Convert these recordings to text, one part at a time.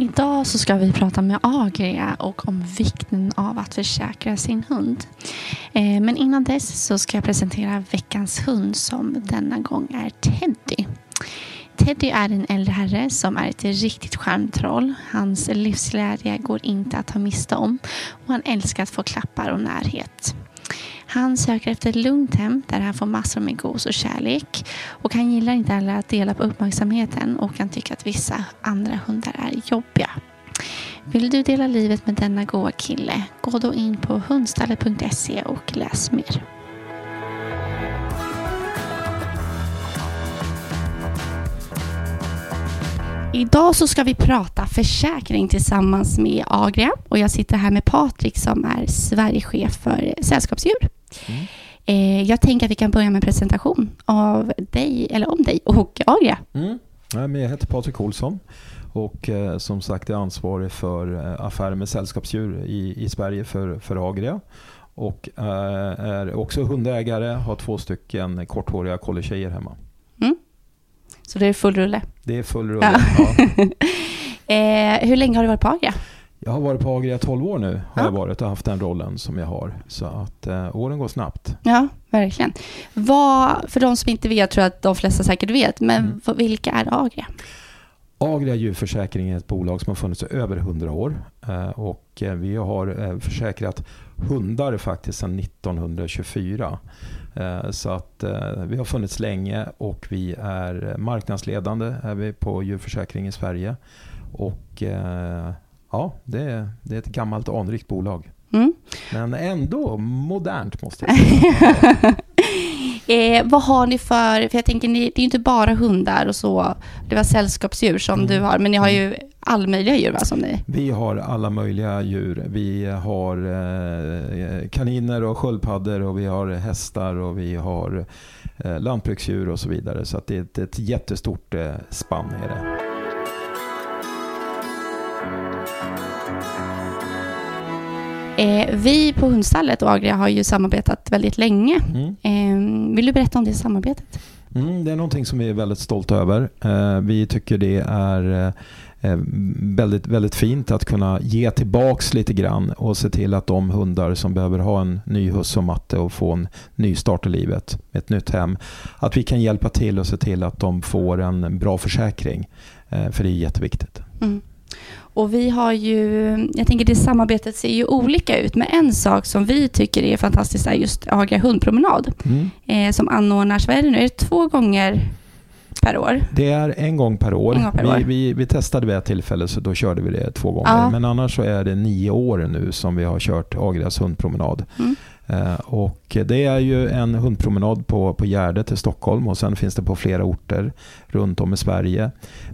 Idag så ska vi prata med Agria och om vikten av att försäkra sin hund. Eh, men innan dess så ska jag presentera veckans hund som denna gång är Teddy. Teddy är en äldre herre som är ett riktigt charmtroll. Hans livsglädje går inte att ta miste om och han älskar att få klappar och närhet. Han söker efter ett lugnt hem där han får massor med gos och kärlek. Och han gillar inte heller att dela på uppmärksamheten och han tycker att vissa andra hundar är jobbiga. Vill du dela livet med denna goa kille? Gå då in på hundstallet.se och läs mer. Idag så ska vi prata försäkring tillsammans med Agria och jag sitter här med Patrik som är Sverigechef för sällskapsdjur. Mm. Eh, jag tänker att vi kan börja med en presentation av dig, eller om dig och Agria. Mm. Jag heter Patrik Olsson och eh, som sagt är ansvarig för eh, affärer med sällskapsdjur i, i Sverige för, för Agria. Och är också hundägare, har två stycken korthåriga collie hemma. Mm. Så det är full rulle? Det är full rulle, ja. ja. hur länge har du varit på Agria? Jag har varit på Agria 12 år nu har ja. jag varit och haft den rollen som jag har. Så att eh, åren går snabbt. Ja, verkligen. Vad, för de som inte vet, tror jag att de flesta säkert vet, men mm. vilka är Agria? Agria djurförsäkring är ett bolag som har funnits i över 100 år. Eh, och eh, vi har eh, försäkrat hundar faktiskt sedan 1924. Eh, så att vi har funnits länge och vi är marknadsledande är vi på djurförsäkring i Sverige. Och ja, det är, det är ett gammalt anrikt bolag. Mm. Men ändå modernt måste jag säga. eh, vad har ni för, för jag tänker det är ju inte bara hundar och så, det var sällskapsdjur som mm. du har, men ni har ju mm. all möjliga djur va, som ni? Vi har alla möjliga djur. Vi har eh, kaniner och sköldpaddor och vi har hästar och vi har eh, lantbruksdjur och så vidare. Så det är ett, ett jättestort eh, spann. Är det. Eh, vi på Hundstallet och Agria har ju samarbetat väldigt länge. Mm. Eh, vill du berätta om det samarbetet? Mm, det är någonting som vi är väldigt stolta över. Eh, vi tycker det är eh, väldigt, väldigt fint att kunna ge tillbaks lite grann och se till att de hundar som behöver ha en ny huss och matte och få en ny start i livet, ett nytt hem, att vi kan hjälpa till och se till att de får en bra försäkring. För det är jätteviktigt. Mm. Och vi har ju, jag tänker det samarbetet ser ju olika ut, men en sak som vi tycker är fantastiskt är just Agria hundpromenad. Mm. Eh, som anordnas, vad är det nu, är det två gånger per år? Det är en gång per år. Gång per vi, år. Vi, vi, testade vid ett tillfälle så då körde vi det två gånger. Ja. Men annars så är det nio år nu som vi har kört Agrias hundpromenad. Mm. Eh, och det är ju en hundpromenad på, på Gärdet i Stockholm och sen finns det på flera orter runt om i Sverige.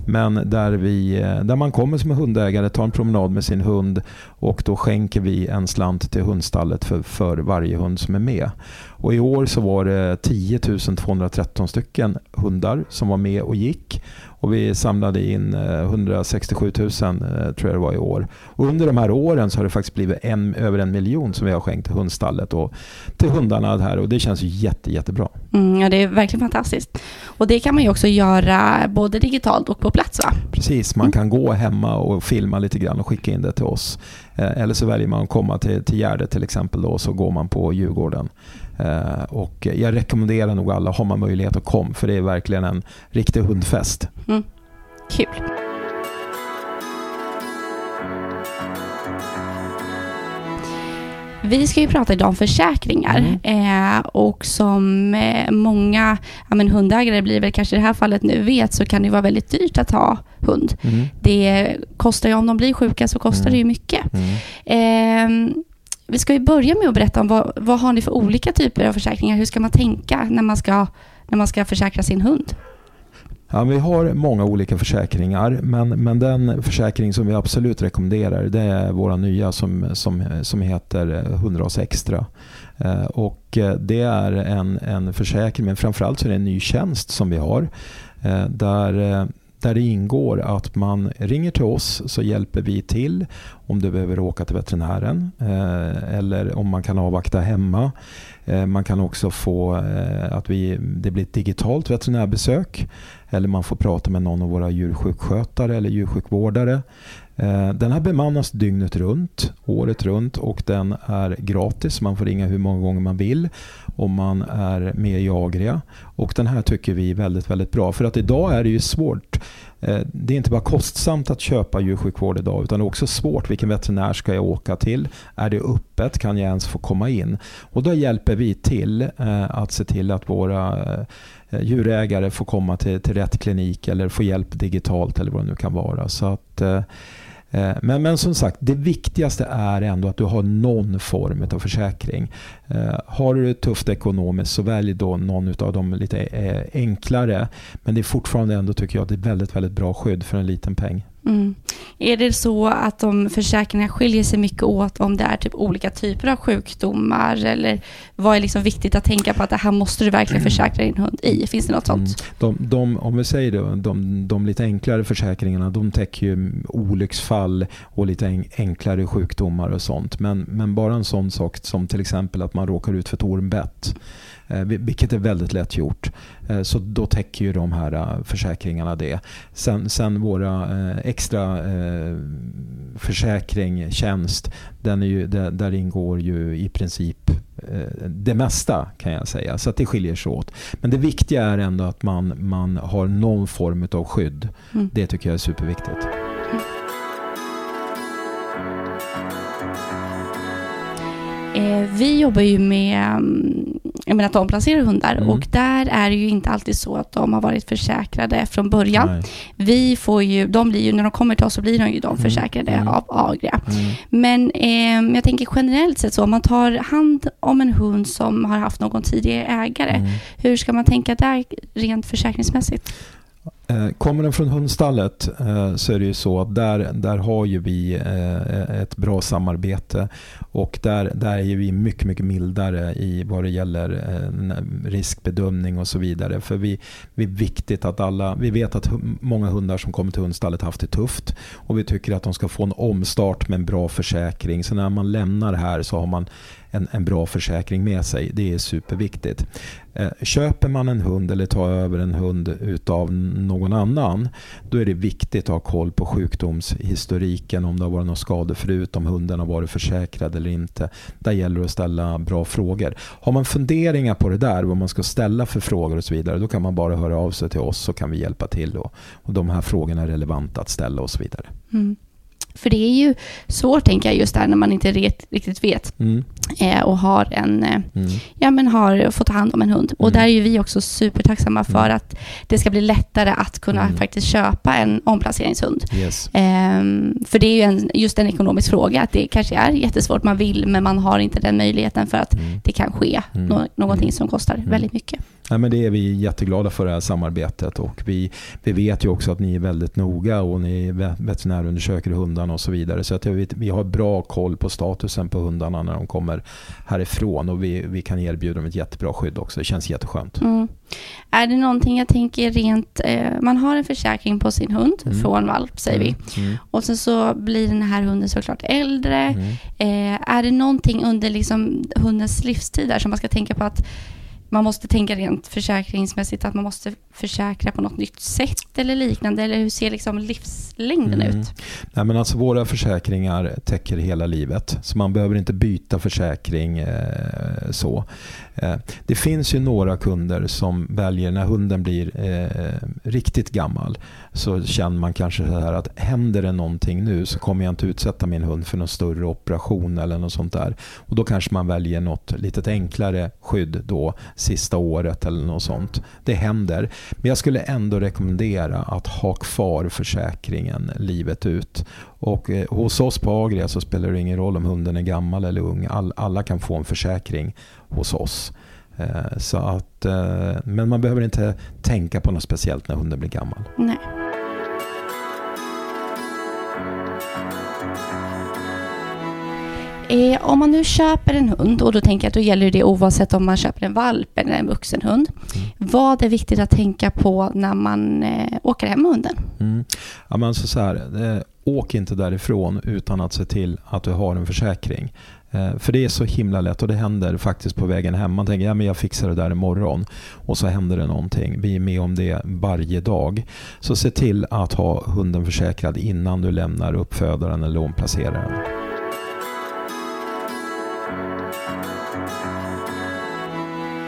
Men där, vi, eh, där man kommer som hundägare, tar en promenad med sin hund och då skänker vi en slant till hundstallet för, för varje hund som är med. Och I år så var det 10 213 stycken hundar som var med och gick. Och vi samlade in 167 eh, 000 eh, tror jag det var i år. Och under de här åren så har det faktiskt blivit en, över en miljon som vi har skänkt till hundstallet och till hundarna här och det känns ju jätte, jättebra. Mm, ja, det är verkligen fantastiskt. Och det kan man ju också göra både digitalt och på plats va? Precis, man mm. kan gå hemma och filma lite grann och skicka in det till oss. Eh, eller så väljer man att komma till, till Gärdet till exempel då, så går man på Djurgården. Eh, och jag rekommenderar nog alla, har man möjlighet att komma för det är verkligen en riktig hundfest. Mm. Kul. Vi ska ju prata idag om försäkringar mm. eh, och som eh, många ja, men hundägare blir väl kanske i det här fallet nu vet så kan det vara väldigt dyrt att ha hund. Mm. Det kostar ju, om de blir sjuka så kostar mm. det ju mycket. Eh, vi ska ju börja med att berätta om vad, vad har ni för olika typer av försäkringar? Hur ska man tänka när man ska, när man ska försäkra sin hund? Ja, vi har många olika försäkringar men, men den försäkring som vi absolut rekommenderar det är våra nya som, som, som heter 100 extra. Eh, och eh, det är en, en försäkring men framförallt så är det en ny tjänst som vi har eh, där eh, där det ingår att man ringer till oss så hjälper vi till om du behöver åka till veterinären eh, eller om man kan avvakta hemma. Eh, man kan också få eh, att vi, det blir ett digitalt veterinärbesök eller man får prata med någon av våra djursjukskötare eller djursjukvårdare. Eh, den här bemannas dygnet runt, året runt och den är gratis. Man får ringa hur många gånger man vill om man är med i Agria. Och den här tycker vi är väldigt, väldigt bra. För att idag är det ju svårt. Eh, det är inte bara kostsamt att köpa djursjukvård idag utan det är också svårt. Vilken veterinär ska jag åka till? Är det öppet? Kan jag ens få komma in? Och då hjälper vi till eh, att se till att våra eh, djurägare får komma till, till rätt klinik eller få hjälp digitalt eller vad det nu kan vara. Så att men, men som sagt, det viktigaste är ändå att du har någon form av försäkring. Eh, har du det tufft ekonomiskt så välj då någon av de lite eh, enklare. Men det är fortfarande ändå tycker jag det är väldigt, väldigt bra skydd för en liten peng. Mm. Är det så att de försäkringarna skiljer sig mycket åt om det är typ olika typer av sjukdomar eller vad är liksom viktigt att tänka på att det här måste du verkligen mm. försäkra din hund i? Finns det något sånt? Mm. De, de, om vi säger det, de, de lite enklare försäkringarna de täcker ju olycksfall och lite enklare sjukdomar och sånt. Men, men bara en sån sak som till exempel att man råkar ut för ett ormbett Eh, vilket är väldigt lätt gjort. Eh, så då täcker ju de här eh, försäkringarna det. Sen, sen våra extra försäkring, tjänst, den är ju, där ingår ju i princip det mesta kan jag säga. Så att det skiljer sig åt. Men det viktiga är ändå att man, man har någon form av skydd. Mm. Det tycker jag är superviktigt. Vi jobbar ju med mm, jag menar, att omplacera hundar mm. och där är det ju inte alltid så att de har varit försäkrade från början. Nej. Vi får ju, de blir ju, när de kommer till oss så blir de ju de mm. försäkrade mm. av Agria. Mm. Men eh, jag tänker generellt sett så, om man tar hand om en hund som har haft någon tidigare ägare, mm. hur ska man tänka där rent försäkringsmässigt? Eh, kommer den från hundstallet eh, så är det ju så att där, där har ju vi eh, ett bra samarbete och där, där är vi mycket, mycket mildare i vad det gäller riskbedömning och så vidare. För vi, vi är viktigt att alla, vi vet att många hundar som kommer till hundstallet har haft det tufft och vi tycker att de ska få en omstart med en bra försäkring. Så när man lämnar här så har man en, en bra försäkring med sig. Det är superviktigt. Eh, köper man en hund eller tar över en hund utav någon annan då är det viktigt att ha koll på sjukdomshistoriken om det har varit några skador förut, om hunden har varit försäkrad eller inte. Där gäller det att ställa bra frågor. Har man funderingar på det där, vad man ska ställa för frågor och så vidare, då kan man bara höra av sig till oss så kan vi hjälpa till. Då. och de här frågorna är relevanta att ställa och så vidare. Mm. För det är ju svårt, tänker jag, just där när man inte riktigt vet. Mm. Eh, och har, en, eh, mm. ja, men har fått ta hand om en hund. Och mm. där är ju vi också supertacksamma för mm. att det ska bli lättare att kunna mm. faktiskt köpa en omplaceringshund. Yes. Eh, för det är ju en, just en ekonomisk fråga, att det kanske är jättesvårt. Man vill, men man har inte den möjligheten för att mm. det kan ske no någonting som kostar väldigt mycket. Ja, men det är vi jätteglada för det här samarbetet och vi, vi vet ju också att ni är väldigt noga och ni veterinärundersöker hundarna och så vidare. Så att vi, vi har bra koll på statusen på hundarna när de kommer härifrån och vi, vi kan erbjuda dem ett jättebra skydd också. Det känns jätteskönt. Mm. Är det någonting jag tänker rent, eh, man har en försäkring på sin hund mm. från valp säger vi. Mm. mm. Och sen så blir den här hunden såklart äldre. Mm. Eh, är det någonting under liksom hundens livstid där som man ska tänka på att man måste tänka rent försäkringsmässigt att man måste försäkra på något nytt sätt eller liknande? Eller hur ser liksom livslängden mm. ut? Nej, men alltså våra försäkringar täcker hela livet. Så man behöver inte byta försäkring eh, så. Eh, det finns ju några kunder som väljer när hunden blir eh, riktigt gammal så känner man kanske så här att händer det någonting nu så kommer jag inte utsätta min hund för någon större operation eller något sånt där. Och då kanske man väljer något lite enklare skydd då sista året eller något sånt. Det händer. Men jag skulle ändå rekommendera att ha kvar försäkringen livet ut. Och eh, hos oss på Agria så spelar det ingen roll om hunden är gammal eller ung. All, alla kan få en försäkring hos oss. Så att, men man behöver inte tänka på något speciellt när hunden blir gammal. Nej. Eh, om man nu köper en hund, och då tänker jag att då gäller det oavsett om man köper en valp eller en vuxen hund. Mm. Vad är viktigt att tänka på när man eh, åker hem med hunden? Mm. Ja, men så, så här, eh, åk inte därifrån utan att se till att du har en försäkring. Eh, för det är så himla lätt och det händer faktiskt på vägen hem. Man tänker ja, men jag fixar det där imorgon och så händer det någonting. Vi är med om det varje dag. Så se till att ha hunden försäkrad innan du lämnar uppfödaren eller omplaceraren.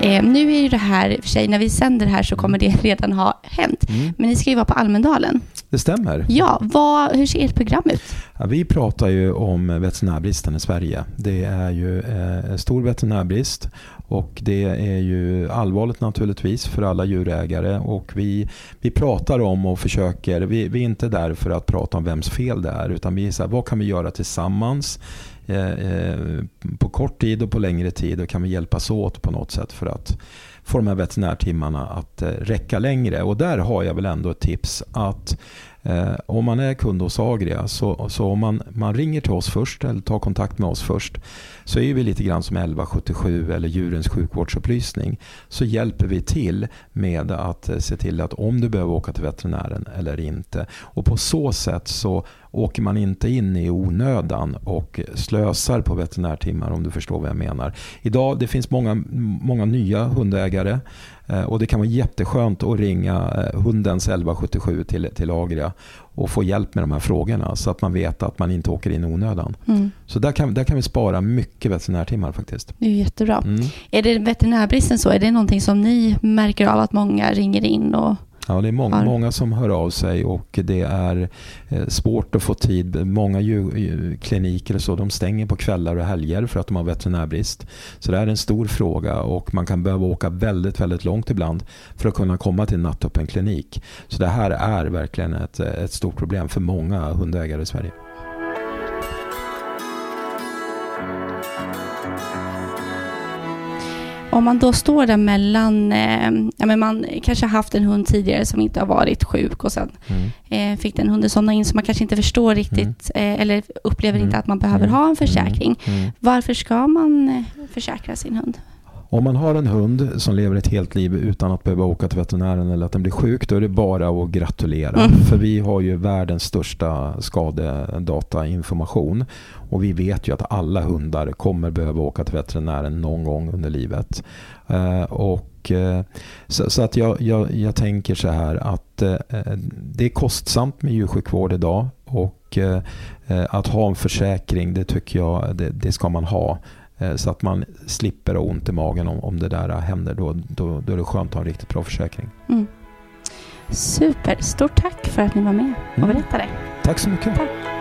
Eh, nu är ju det här, för sig, när vi sänder här så kommer det redan ha hänt. Mm. Men ni ska ju vara på Almedalen. Det stämmer. Ja, vad, hur ser ert program ut? Ja, vi pratar ju om veterinärbristen i Sverige. Det är ju eh, stor veterinärbrist och det är ju allvarligt naturligtvis för alla djurägare. Och vi, vi pratar om och försöker, vi, vi är inte där för att prata om vems fel det är utan vi är så här, vad kan vi göra tillsammans? Eh, eh, på kort tid och på längre tid och kan vi hjälpas åt på något sätt för att få de här veterinärtimmarna att eh, räcka längre. Och där har jag väl ändå ett tips att Eh, om man är kund hos Agria så, så om man, man ringer till oss först eller tar kontakt med oss först så är vi lite grann som 1177 eller djurens sjukvårdsupplysning. Så hjälper vi till med att eh, se till att om du behöver åka till veterinären eller inte. Och på så sätt så åker man inte in i onödan och slösar på veterinärtimmar om du förstår vad jag menar. Idag det finns många, många nya hundägare och det kan vara jätteskönt att ringa eh, hundens 1177 till, till Agria och få hjälp med de här frågorna så att man vet att man inte åker in i onödan. Mm. Så där kan, där kan vi spara mycket veterinärtimmar faktiskt. Det är jättebra. Mm. Är det veterinärbristen så? Är det någonting som ni märker av att många ringer in och Ja, det är många, många som hör av sig och det är eh, svårt att få tid. Många kliniker så, de stänger på kvällar och helger för att de har veterinärbrist. Så det är en stor fråga och man kan behöva åka väldigt, väldigt långt ibland för att kunna komma till en nattöppen klinik. Så det här är verkligen ett, ett stort problem för många hundägare i Sverige. Om man då står där mellan, eh, ja, men man kanske har haft en hund tidigare som inte har varit sjuk och sen mm. eh, fick den hunden somna in så man kanske inte förstår riktigt mm. eh, eller upplever inte mm. att man behöver ha en mm. försäkring. Mm. Varför ska man eh, försäkra sin hund? Om man har en hund som lever ett helt liv utan att behöva åka till veterinären eller att den blir sjuk, då är det bara att gratulera. Mm. För vi har ju världens största skadedatainformation. Och vi vet ju att alla hundar kommer behöva åka till veterinären någon gång under livet. Eh, och eh, så, så, att jag, jag, jag, tänker så här att eh, det är kostsamt med djursjukvård idag. Och eh, att ha en försäkring, det tycker jag det, det ska man ha. Eh, så att man slipper ha ont i magen om, om det där händer. Då, då, då är det skönt att ha en riktigt bra försäkring. Mm. Super. Stort tack för att ni var med och mm. berättade. Tack så mycket. Tack.